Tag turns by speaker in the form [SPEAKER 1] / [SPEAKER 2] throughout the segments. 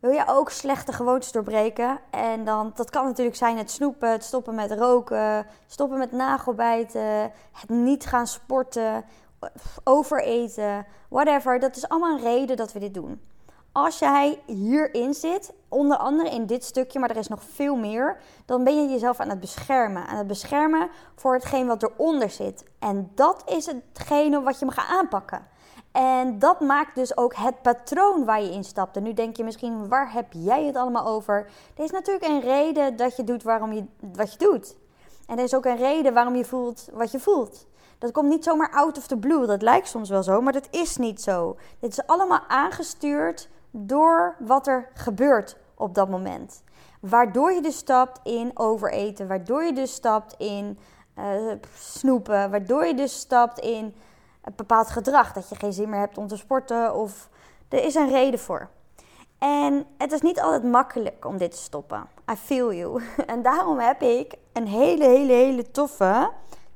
[SPEAKER 1] Wil je ook slechte gewoontes doorbreken? En dan, dat kan natuurlijk zijn het snoepen, het stoppen met roken, stoppen met nagelbijten, het niet gaan sporten, overeten, whatever. Dat is allemaal een reden dat we dit doen. Als jij hierin zit, onder andere in dit stukje, maar er is nog veel meer, dan ben je jezelf aan het beschermen. Aan het beschermen voor hetgeen wat eronder zit. En dat is hetgene wat je mag aanpakken. En dat maakt dus ook het patroon waar je in stapt. En nu denk je misschien, waar heb jij het allemaal over? Er is natuurlijk een reden dat je doet waarom je wat je doet. En er is ook een reden waarom je voelt wat je voelt. Dat komt niet zomaar out of the blue. Dat lijkt soms wel zo, maar dat is niet zo. Dit is allemaal aangestuurd door wat er gebeurt op dat moment. Waardoor je dus stapt in overeten, waardoor je dus stapt in uh, snoepen, waardoor je dus stapt in een bepaald gedrag. Dat je geen zin meer hebt om te sporten of er is een reden voor. En het is niet altijd makkelijk om dit te stoppen. I feel you. En daarom heb ik een hele, hele, hele toffe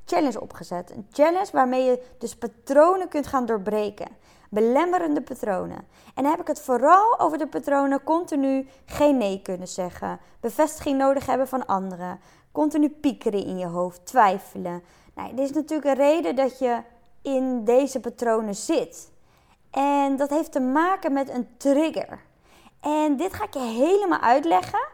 [SPEAKER 1] challenge opgezet. Een challenge waarmee je dus patronen kunt gaan doorbreken. Belemmerende patronen. En dan heb ik het vooral over de patronen continu geen nee kunnen zeggen. Bevestiging nodig hebben van anderen. Continu piekeren in je hoofd, twijfelen. Nou, dit is natuurlijk een reden dat je in deze patronen zit. En dat heeft te maken met een trigger. En dit ga ik je helemaal uitleggen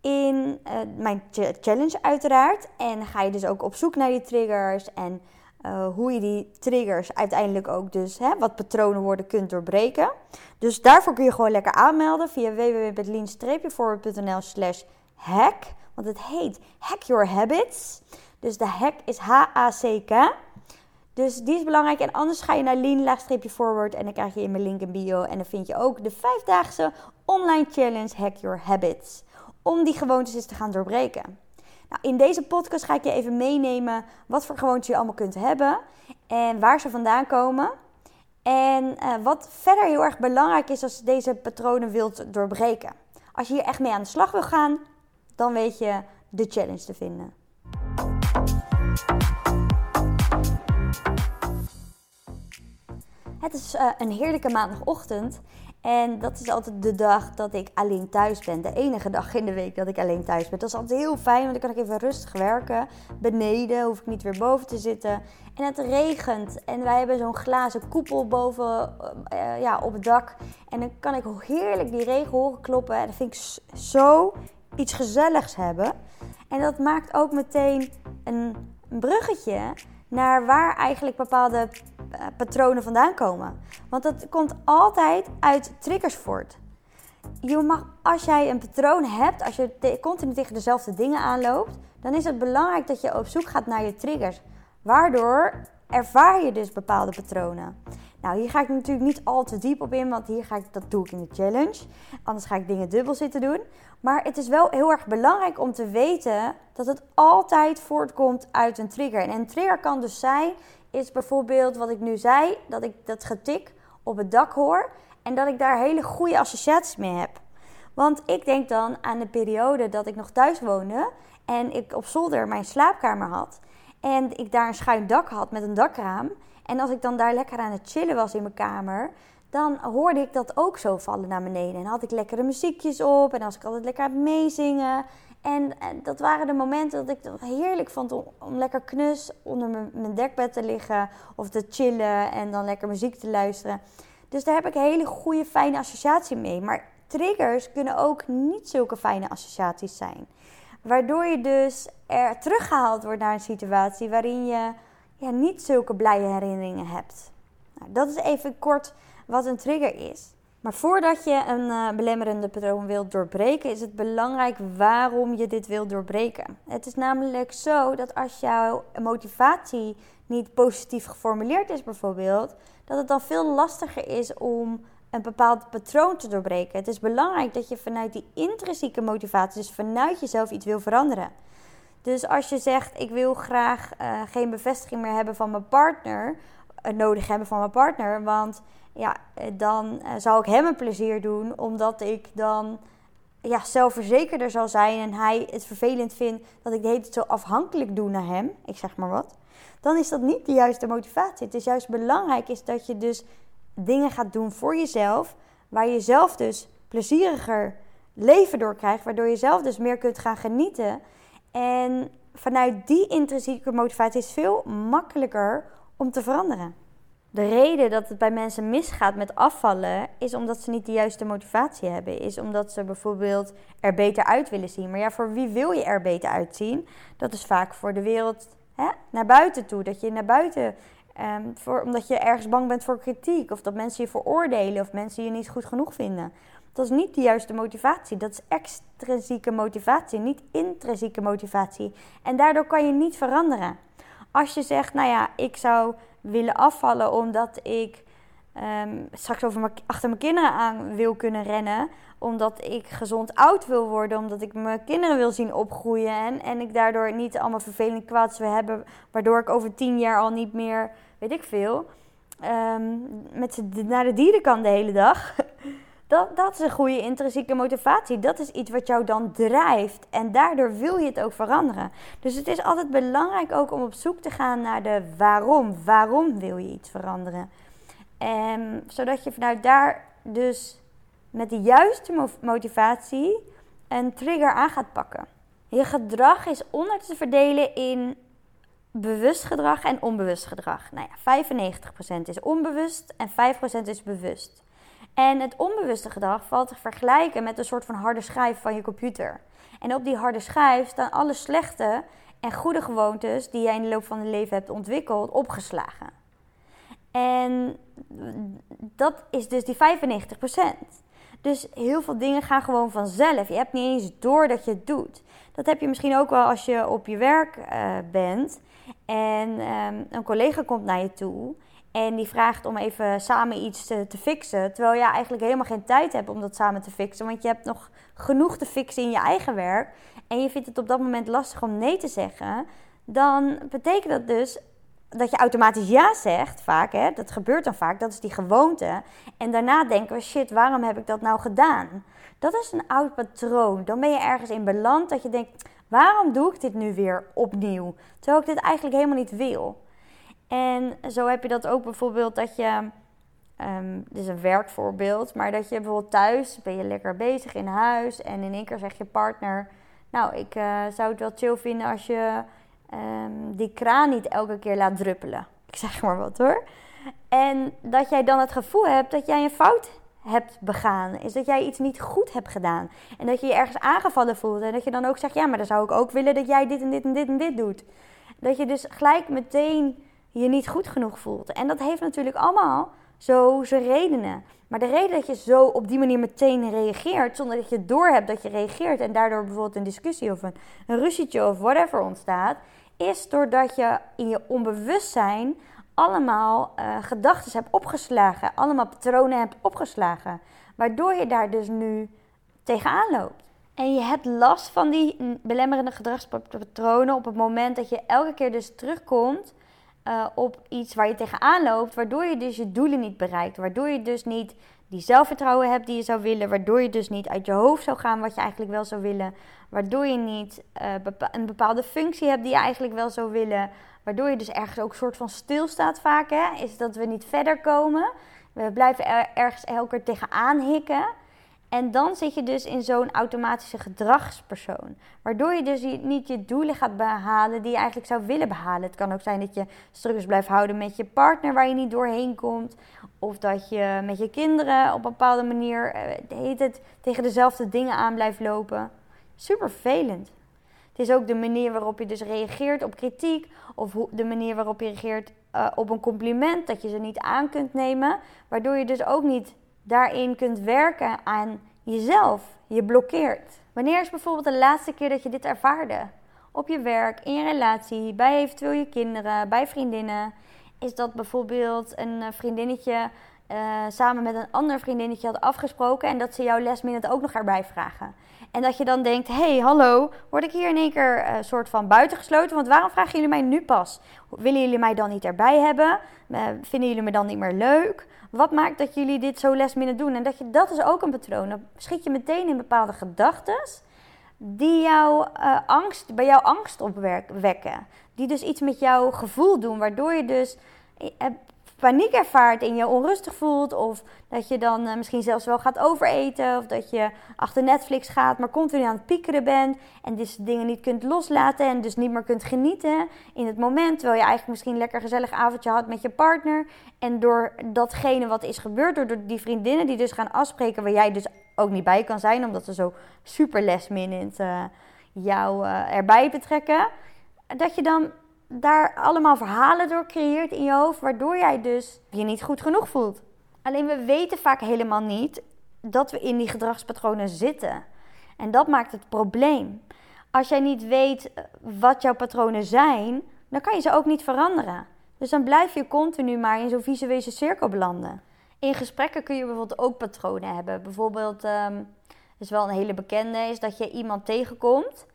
[SPEAKER 1] in uh, mijn challenge uiteraard. En ga je dus ook op zoek naar die triggers en uh, hoe je die triggers uiteindelijk ook dus hè, wat patronen worden kunt doorbreken. Dus daarvoor kun je gewoon lekker aanmelden via www.lean-forward.nl slash hack. Want het heet Hack Your Habits. Dus de hack is H-A-C-K. Dus die is belangrijk. En anders ga je naar lean-forward en dan krijg je in mijn link in bio. En dan vind je ook de vijfdaagse online challenge Hack Your Habits. Om die gewoontes eens te gaan doorbreken. Nou, in deze podcast ga ik je even meenemen wat voor gewoontes je allemaal kunt hebben. En waar ze vandaan komen. En uh, wat verder heel erg belangrijk is als je deze patronen wilt doorbreken. Als je hier echt mee aan de slag wil gaan, dan weet je de challenge te vinden. Het is uh, een heerlijke maandagochtend. En dat is altijd de dag dat ik alleen thuis ben. De enige dag in de week dat ik alleen thuis ben. Dat is altijd heel fijn, want dan kan ik even rustig werken. Beneden hoef ik niet weer boven te zitten. En het regent. En wij hebben zo'n glazen koepel boven uh, ja, op het dak. En dan kan ik heerlijk die regen horen kloppen. En dat vind ik zo iets gezelligs hebben. En dat maakt ook meteen een bruggetje naar waar eigenlijk bepaalde eh, patronen vandaan komen. Want dat komt altijd uit triggers voort. Je mag, als jij een patroon hebt, als je continu tegen dezelfde dingen aanloopt, dan is het belangrijk dat je op zoek gaat naar je triggers. Waardoor ervaar je dus bepaalde patronen. Nou, hier ga ik natuurlijk niet al te diep op in, want hier ga ik, dat doe ik in de challenge. Anders ga ik dingen dubbel zitten doen. Maar het is wel heel erg belangrijk om te weten dat het altijd voortkomt uit een trigger. En een trigger kan dus zijn, is bijvoorbeeld wat ik nu zei, dat ik dat getik op het dak hoor en dat ik daar hele goede associaties mee heb. Want ik denk dan aan de periode dat ik nog thuis woonde en ik op zolder mijn slaapkamer had. En ik daar een schuin dak had met een dakraam. En als ik dan daar lekker aan het chillen was in mijn kamer, dan hoorde ik dat ook zo vallen naar beneden. En had ik lekkere muziekjes op en als ik altijd lekker aan het meezingen. En, dat waren de momenten dat ik het heerlijk vond om, lekker knus onder mijn, dekbed te liggen of te chillen en dan lekker muziek te luisteren. Dus daar heb ik een hele goede, fijne associatie mee. Maar triggers kunnen ook niet zulke fijne associaties zijn. Waardoor je dus er teruggehaald wordt naar een situatie waarin je ja, niet zulke blije herinneringen hebt. Nou, dat is even kort wat een trigger is. Maar voordat je een uh, belemmerende patroon wilt doorbreken, is het belangrijk waarom je dit wilt doorbreken. Het is namelijk zo dat als jouw motivatie niet positief geformuleerd is, bijvoorbeeld, dat het dan veel lastiger is om een bepaald patroon te doorbreken. Het is belangrijk dat je vanuit die intrinsieke motivatie, dus vanuit jezelf, iets wil veranderen. Dus als je zegt: Ik wil graag uh, geen bevestiging meer hebben van mijn partner, uh, nodig hebben van mijn partner, want ja, eh, dan zou ik hem een plezier doen, omdat ik dan ja, zelfverzekerder zal zijn en hij het vervelend vindt dat ik tijd zo afhankelijk doe naar hem, ik zeg maar wat, dan is dat niet de juiste motivatie. Het is juist belangrijk is dat je dus dingen gaat doen voor jezelf, waar je zelf dus plezieriger leven doorkrijgt, waardoor je zelf dus meer kunt gaan genieten. En vanuit die intrinsieke motivatie is veel makkelijker om te veranderen. De reden dat het bij mensen misgaat met afvallen is omdat ze niet de juiste motivatie hebben. Is omdat ze bijvoorbeeld er beter uit willen zien. Maar ja, voor wie wil je er beter uitzien? Dat is vaak voor de wereld hè, naar buiten toe. Dat je naar buiten, um, voor, omdat je ergens bang bent voor kritiek. Of dat mensen je veroordelen of mensen je niet goed genoeg vinden. Dat is niet de juiste motivatie. Dat is extrinsieke motivatie, niet intrinsieke motivatie. En daardoor kan je niet veranderen. Als je zegt, nou ja, ik zou willen afvallen omdat ik um, straks over achter mijn kinderen aan wil kunnen rennen. Omdat ik gezond oud wil worden. Omdat ik mijn kinderen wil zien opgroeien. En, en ik daardoor niet allemaal vervelend kwaad wil hebben. Waardoor ik over tien jaar al niet meer, weet ik veel, um, met naar de dieren kan de hele dag. Dat, dat is een goede intrinsieke motivatie. Dat is iets wat jou dan drijft. En daardoor wil je het ook veranderen. Dus het is altijd belangrijk ook om op zoek te gaan naar de waarom. Waarom wil je iets veranderen? En, zodat je vanuit daar dus met de juiste motivatie een trigger aan gaat pakken. Je gedrag is onder te verdelen in bewust gedrag en onbewust gedrag. Nou ja, 95% is onbewust en 5% is bewust. En het onbewuste gedrag valt te vergelijken met een soort van harde schijf van je computer. En op die harde schijf staan alle slechte en goede gewoontes die jij in de loop van je leven hebt ontwikkeld, opgeslagen. En dat is dus die 95%. Dus heel veel dingen gaan gewoon vanzelf. Je hebt niet eens door dat je het doet. Dat heb je misschien ook wel als je op je werk uh, bent en um, een collega komt naar je toe en die vraagt om even samen iets te, te, fixen. Terwijl je eigenlijk helemaal geen tijd hebt om dat samen te fixen. Want je hebt nog genoeg te fixen in je eigen werk. En je vindt het op dat moment lastig om nee te zeggen. Dan betekent dat dus dat je automatisch ja zegt, vaak. Hè? Dat gebeurt dan vaak. Dat is die gewoonte. En daarna denken we, shit, waarom heb ik dat nou gedaan? Dat is een oud patroon. Dan ben je ergens in beland dat je denkt, waarom doe ik dit nu weer opnieuw? Terwijl ik dit eigenlijk helemaal niet wil. En zo heb je dat ook bijvoorbeeld dat je, um, dit is een werkvoorbeeld, maar dat je bijvoorbeeld thuis ben je lekker bezig in huis en in één keer zegt je partner, nou ik uh, zou het wel chill vinden als je um, die kraan niet elke keer laat druppelen. Ik zeg maar wat hoor. En dat jij dan het gevoel hebt dat jij een fout hebt begaan. Is dat jij iets niet goed hebt gedaan. En dat je je ergens aangevallen voelt. En dat je dan ook zegt, ja, maar dan zou ik ook willen dat jij dit en dit en dit en dit doet. Dat je dus gelijk meteen je niet goed genoeg voelt. En dat heeft natuurlijk allemaal zo zijn redenen. Maar de reden dat je zo op die manier meteen reageert, zonder dat je doorhebt dat je reageert en daardoor bijvoorbeeld een discussie of een, een ruzietje of whatever ontstaat, is doordat je in je onbewustzijn allemaal uh, gedachten hebt opgeslagen, allemaal patronen hebt opgeslagen, waardoor je daar dus nu tegenaan loopt. En je hebt last van die belemmerende gedragspatronen op het moment dat je elke keer dus terugkomt uh, op iets waar je tegenaan loopt, waardoor je dus je doelen niet bereikt. Waardoor je dus niet die zelfvertrouwen hebt die je zou willen. Waardoor je dus niet uit je hoofd zou gaan wat je eigenlijk wel zou willen. Waardoor je niet uh, een bepaalde functie hebt die je eigenlijk wel zou willen. Waardoor je dus ergens ook een soort van stilstaat vaak. Hè? Is dat we niet verder komen. We blijven er ergens elke keer tegenaan hikken. En dan zit je dus in zo'n automatische gedragspersoon. Waardoor je dus niet je doelen gaat behalen die je eigenlijk zou willen behalen. Het kan ook zijn dat je struggles blijft houden met je partner waar je niet doorheen komt. Of dat je met je kinderen op een bepaalde manier eh, heet het, tegen dezelfde dingen aan blijft lopen. Super vervelend. Het is ook de manier waarop je dus reageert op kritiek. Of de manier waarop je reageert uh, op een compliment. Dat je ze niet aan kunt nemen. Waardoor je dus ook niet daarin kunt werken aan jezelf. Je blokkeert. Wanneer is bijvoorbeeld de laatste keer dat je dit ervaarde? Op je werk, in je relatie, bij eventueel je kinderen, bij vriendinnen. Is dat bijvoorbeeld een eh, vriendinnetje uh, samen met een ander vriendinnetje had afgesproken en dat ze jouw lesminute ook nog erbij vragen? En dat je dan denkt: hé, hey, hallo, word ik hier in één keer uh, soort van buitengesloten? Want waarom vragen jullie mij nu pas? Willen jullie mij dan niet erbij hebben? Vinden jullie me dan niet meer leuk? Wat maakt dat jullie dit zo lesminnen doen? En dat, je, dat is ook een patroon. Dan schiet je meteen in bepaalde gedachten die jouw uh, angst, bij jou angst opwekken. Die dus iets met jouw gevoel doen, waardoor je dus paniek ervaart en je onrustig voelt. Of dat je dan eh, misschien zelfs wel gaat overeten. Of dat je achter Netflix gaat, maar continu aan het piekeren bent. En dus dingen niet kunt loslaten en dus niet meer kunt genieten in het moment. Terwijl je eigenlijk misschien een lekker gezellig avondje had met je partner. En door datgene wat is gebeurd, door die vriendinnen die dus gaan afspreken waar jij dus ook niet bij kan zijn. Omdat ze zo super last uh, jou uh, erbij betrekken. Dat je dan daar allemaal verhalen door creëert in je hoofd, waardoor jij dus je niet goed genoeg voelt. Alleen we weten vaak helemaal niet dat we in die gedragspatronen zitten. En dat maakt het probleem. Als jij niet weet eh, wat jouw patronen zijn, dan kan je ze ook niet veranderen. Dus dan blijf je continu maar in zo'n visuele cirkel belanden. In gesprekken kun je bijvoorbeeld ook patronen hebben. Bijvoorbeeld, um, is wel een hele bekende, is dat je iemand tegenkomt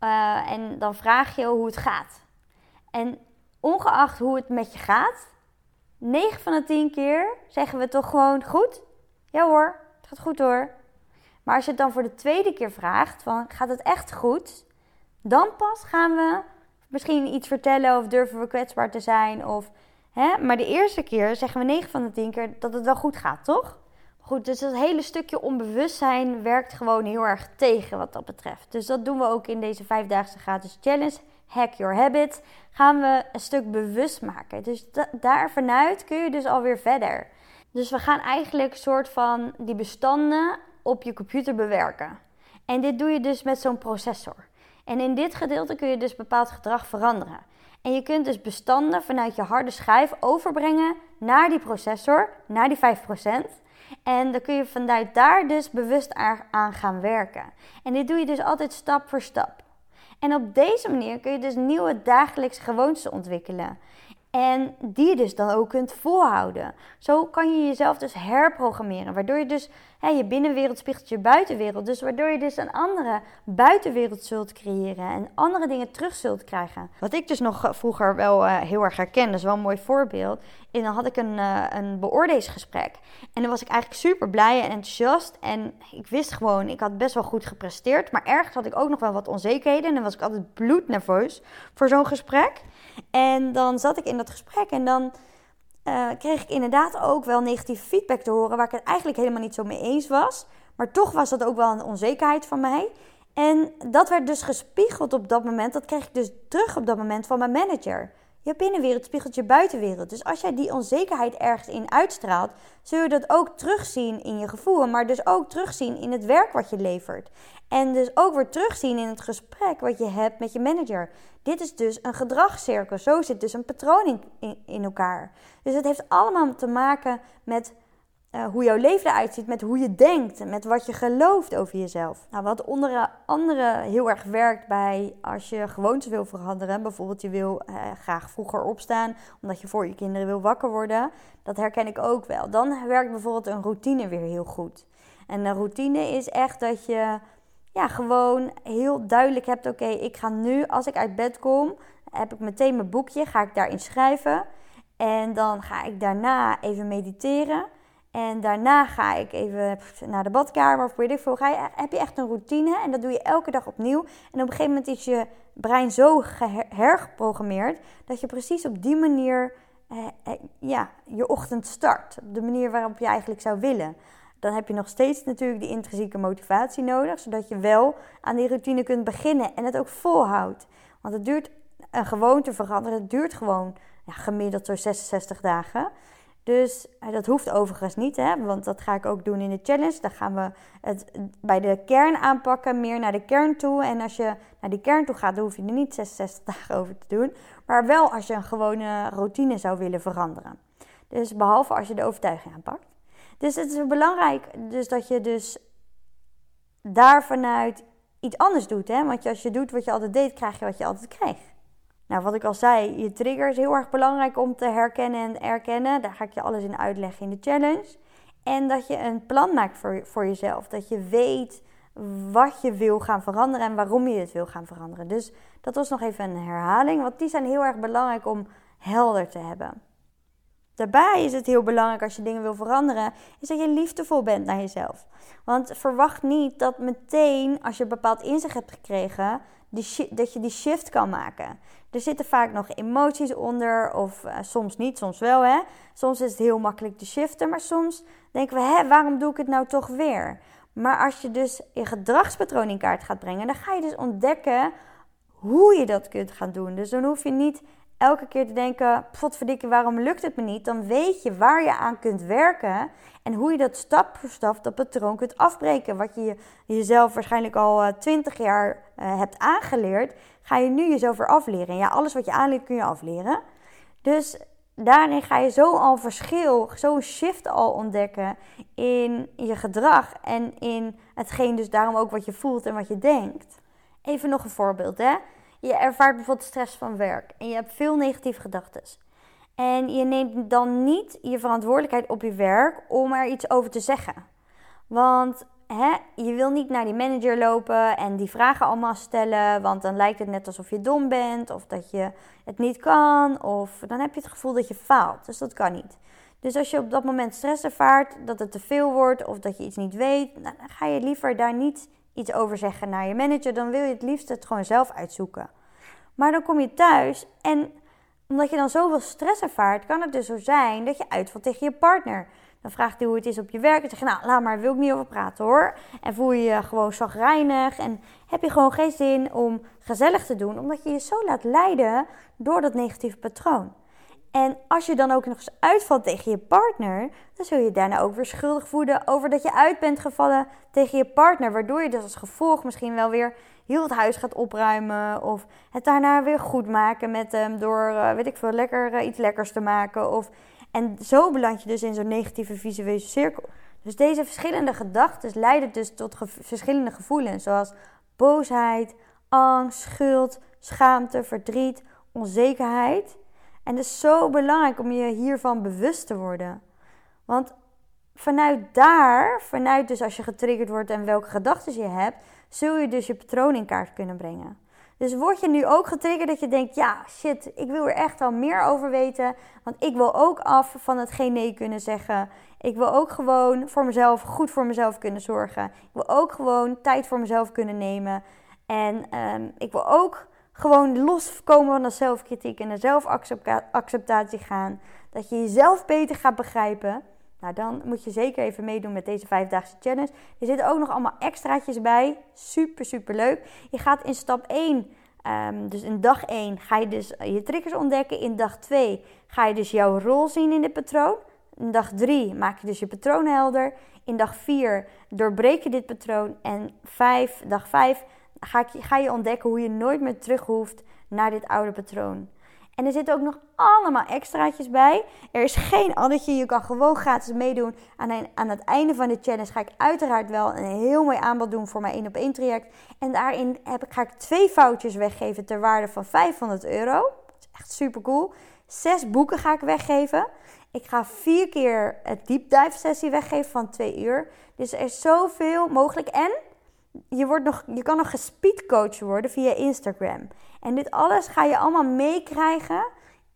[SPEAKER 1] uh, en dan vraag je hoe het gaat. En ongeacht hoe het met je gaat, 9 van de 10 keer zeggen we toch gewoon goed? Ja hoor, het gaat goed hoor. Maar als je het dan voor de tweede keer vraagt, van gaat het echt goed? Dan pas gaan we misschien iets vertellen of durven we kwetsbaar te zijn. Of, hè? Maar de eerste keer zeggen we 9 van de 10 keer dat het wel goed gaat, toch? Goed, dus dat hele stukje onbewustzijn werkt gewoon heel erg tegen wat dat betreft. Dus dat doen we ook in deze vijfdaagse gratis challenge. Hack Your Habit, gaan we een stuk bewust maken. Dus daar vanuit kun je dus alweer verder. Dus we gaan eigenlijk een soort van die bestanden op je computer bewerken. En dit doe je dus met zo'n processor. En in dit gedeelte kun je dus bepaald gedrag veranderen. En je kunt dus bestanden vanuit je harde schijf overbrengen naar die processor, naar die 5%. En dan kun je vanuit daar dus bewust aan gaan werken. En dit doe je dus altijd stap voor stap. En op deze manier kun je dus nieuwe dagelijkse gewoontes ontwikkelen. En die je dus dan ook kunt volhouden. Zo kan je jezelf dus herprogrammeren. Waardoor je dus hè, je binnenwereld spiegelt je buitenwereld. Dus waardoor je dus een andere buitenwereld zult creëren. En andere dingen terug zult krijgen. Wat ik dus nog vroeger wel uh, heel erg herken. Dat is wel een mooi voorbeeld. En dan had ik een, uh, een beoordelingsgesprek. En dan was ik eigenlijk super blij en enthousiast. En ik wist gewoon, ik had best wel goed gepresteerd. Maar ergens had ik ook nog wel wat onzekerheden. En dan was ik altijd bloednerveus voor zo'n gesprek. En dan zat ik in dat gesprek en dan uh, kreeg ik inderdaad ook wel negatieve feedback te horen, waar ik het eigenlijk helemaal niet zo mee eens was. Maar toch was dat ook wel een onzekerheid van mij. En dat werd dus gespiegeld op dat moment. Dat kreeg ik dus terug op dat moment van mijn manager. Je binnenwereld spiegelt je buitenwereld. Dus als jij die onzekerheid ergens in uitstraalt, zul je dat ook terugzien in je gevoel, maar dus ook terugzien in het werk wat je levert. En dus ook weer terugzien in het gesprek wat je hebt met je manager. Dit is dus een gedragscirkel. Zo zit dus een patroon in, in, elkaar. Dus het heeft allemaal te maken met uh, hoe jouw leven eruit ziet, met hoe je denkt, met wat je gelooft over jezelf. Nou, wat onder andere heel erg werkt bij als je gewoontes wil veranderen, bijvoorbeeld je wil uh, graag vroeger opstaan omdat je voor je kinderen wil wakker worden, dat herken ik ook wel. Dan werkt bijvoorbeeld een routine weer heel goed. En een routine is echt dat je ja, gewoon heel duidelijk hebt: oké, ik ga nu, als ik uit bed kom, heb ik meteen mijn boekje, ga ik daarin schrijven. En dan ga ik daarna even mediteren. En daarna ga ik even naar de badkamer of weet ik veel. Ga je, heb je echt een routine en dat doe je elke dag opnieuw. En op een gegeven moment is je brein zo hergeprogrammeerd dat je precies op die manier eh, eh, ja, je ochtend start. Op de manier waarop je eigenlijk zou willen dan heb je nog steeds natuurlijk die intrinsieke motivatie nodig, zodat je wel aan die routine kunt beginnen en het ook volhoudt. Want het duurt een gewoonte veranderen, het duurt gewoon ja, gemiddeld zo 66 dagen. Dus eh, dat hoeft overigens niet, hè, want dat ga ik ook doen in de challenge. Dan gaan we het bij de kern aanpakken, meer naar de kern toe. En als je naar die kern toe gaat, dan hoef je er niet 66 dagen over te doen. Maar wel als je een gewone routine zou willen veranderen. Dus behalve als je de overtuiging aanpakt. Dus het is belangrijk dus dat je dus daar vanuit iets anders doet. Hè? Want als je doet wat je altijd deed, krijg je wat je altijd kreeg. Nou, wat ik al zei, je trigger is heel erg belangrijk om te herkennen en erkennen. Daar ga ik je alles in uitleggen in de challenge. En dat je een plan maakt voor, voor jezelf. Dat je weet wat je wil gaan veranderen en waarom je het wil gaan veranderen. Dus dat was nog even een herhaling, want die zijn heel erg belangrijk om helder te hebben. Daarbij is het heel belangrijk als je dingen wil veranderen, is dat je liefdevol bent naar jezelf. Want verwacht niet dat meteen als je een bepaald inzicht hebt gekregen, dat je die shift kan maken. Er zitten vaak nog emoties onder, of uh, soms niet, soms wel. Hè? Soms is het heel makkelijk te shiften, maar soms denken we: hè, waarom doe ik het nou toch weer? Maar als je dus je gedragspatroon in kaart gaat brengen, dan ga je dus ontdekken hoe je dat kunt gaan doen. Dus dan hoef je niet elke keer te denken: potverdikke, waarom lukt het me niet? Dan weet je waar je aan kunt werken en hoe je dat stap voor stap, dat patroon kunt afbreken. Wat je jezelf waarschijnlijk al 20 eh, jaar uh, hebt aangeleerd, ga je nu jezelf weer afleren. En ja, alles wat je aanleert kun je afleren. Dus daarin ga je zo al verschil, zo'n shift al ontdekken in je gedrag en in hetgeen dus daarom ook wat je voelt en wat je denkt. Even nog een voorbeeld, hè. Je ervaart bijvoorbeeld stress van werk en je hebt veel negatieve gedachten. En je neemt dan niet je verantwoordelijkheid op je werk om er iets over te zeggen. Want hè, je wil niet naar die manager lopen en die vragen allemaal stellen. Want dan lijkt het net alsof je dom bent of dat je het niet kan. Of dan heb je het gevoel dat je faalt. Dus dat kan niet. Dus als je op dat moment stress ervaart, dat het te veel wordt of dat je iets niet weet, nou, dan ga je liever daar niet iets over zeggen naar je manager. Dan wil je het liefst het gewoon zelf uitzoeken. Maar dan kom je thuis en omdat je dan zoveel stress ervaart, kan het dus zo zijn dat je uitvalt tegen je partner. Dan vraagt hij hoe het is op je werk. En zeg je, nou, laat maar, wil ik niet over praten hoor. En voel je je gewoon zagrijnig. En heb je gewoon geen zin om gezellig te doen. Omdat je je zo laat leiden door dat negatieve patroon. En als je dan ook nog eens uitvalt tegen je partner, dan zul je daarna ook weer schuldig voelen over dat je uit bent gevallen tegen je partner. Waardoor je dus als gevolg misschien wel weer heel het huis gaat opruimen. Of het daarna weer goed maken met hem door, uh, weet ik veel, lekker uh, iets lekkers te maken. Of, en zo beland je dus in zo'n negatieve visuele cirkel. Dus deze verschillende gedachten leiden dus tot verschillende gevoelens. Zoals boosheid, angst, schuld, schaamte, verdriet, onzekerheid. En het is zo belangrijk om je hiervan bewust te worden. Want vanuit daar, vanuit dus als je getriggerd wordt en welke gedachten je hebt, zul je dus je patroon in kaart kunnen brengen. Dus word je nu ook getriggerd dat je denkt: ja, shit, ik wil er echt wel meer over weten. Want ik wil ook af van het geen nee kunnen zeggen. Ik wil ook gewoon voor mezelf, goed voor mezelf kunnen zorgen. Ik wil ook gewoon tijd voor mezelf kunnen nemen. En um, ik wil ook gewoon loskomen van de zelfkritiek en de zelfacceptatie gaan. Dat je jezelf beter gaat begrijpen. Nou, dan moet je zeker even meedoen met deze vijfdaagse challenge. Er zitten ook nog allemaal extraatjes bij. Super, super leuk. Je gaat in stap 1, ehm, dus in dag 1, ga je dus je triggers ontdekken. In dag 2 ga je dus jouw rol zien in dit patroon. In dag 3 maak je dus je patroon helder. In dag 4 doorbreek je dit patroon. En 5, dag 5 ga, ga je ontdekken hoe je nooit meer terug hoeft naar dit oude patroon. En er zitten ook nog allemaal extraatjes bij. Er is geen addertje. Je kan gewoon gratis meedoen. Aan, een, aan het einde van de challenge ga ik uiteraard wel een heel mooi aanbod doen voor mijn 1 op 1 traject. En daarin heb ik, ga ik twee foutjes weggeven ter waarde van 500 euro. Dat is echt super cool. Zes boeken ga ik weggeven. Ik ga vier keer het deep dive sessie weggeven van twee uur. Dus er is zoveel mogelijk. En je, wordt nog, je kan nog gespeedcoach worden via Instagram. En dit alles ga je allemaal meekrijgen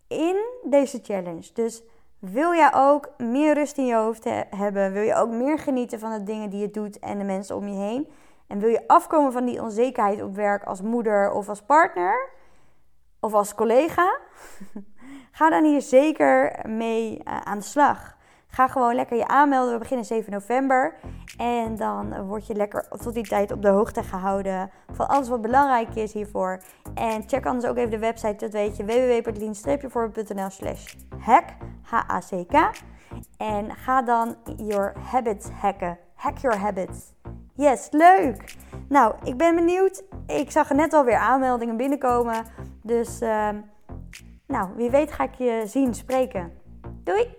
[SPEAKER 1] in deze challenge. Dus wil jij ook meer rust in je hoofd hebben? Wil je ook meer genieten van de dingen die je doet en de mensen om je heen? En wil je afkomen van die onzekerheid op werk als moeder of als partner? Of als collega? Ga dan hier zeker mee uh, aan de slag. Ga gewoon lekker je aanmelden. We beginnen 7 november. En dan word je lekker tot die tijd op de hoogte gehouden van alles wat belangrijk is hiervoor. En check anders ook even de website, dat weet je, www.lien-voorbeeld.nl slash hack, H-A-C-K. En ga dan your habits hacken. Hack your habits. Yes, leuk! Nou, ik ben benieuwd. Ik zag net alweer aanmeldingen binnenkomen. Dus, uh, nou, wie weet ga ik je zien, spreken. Doei!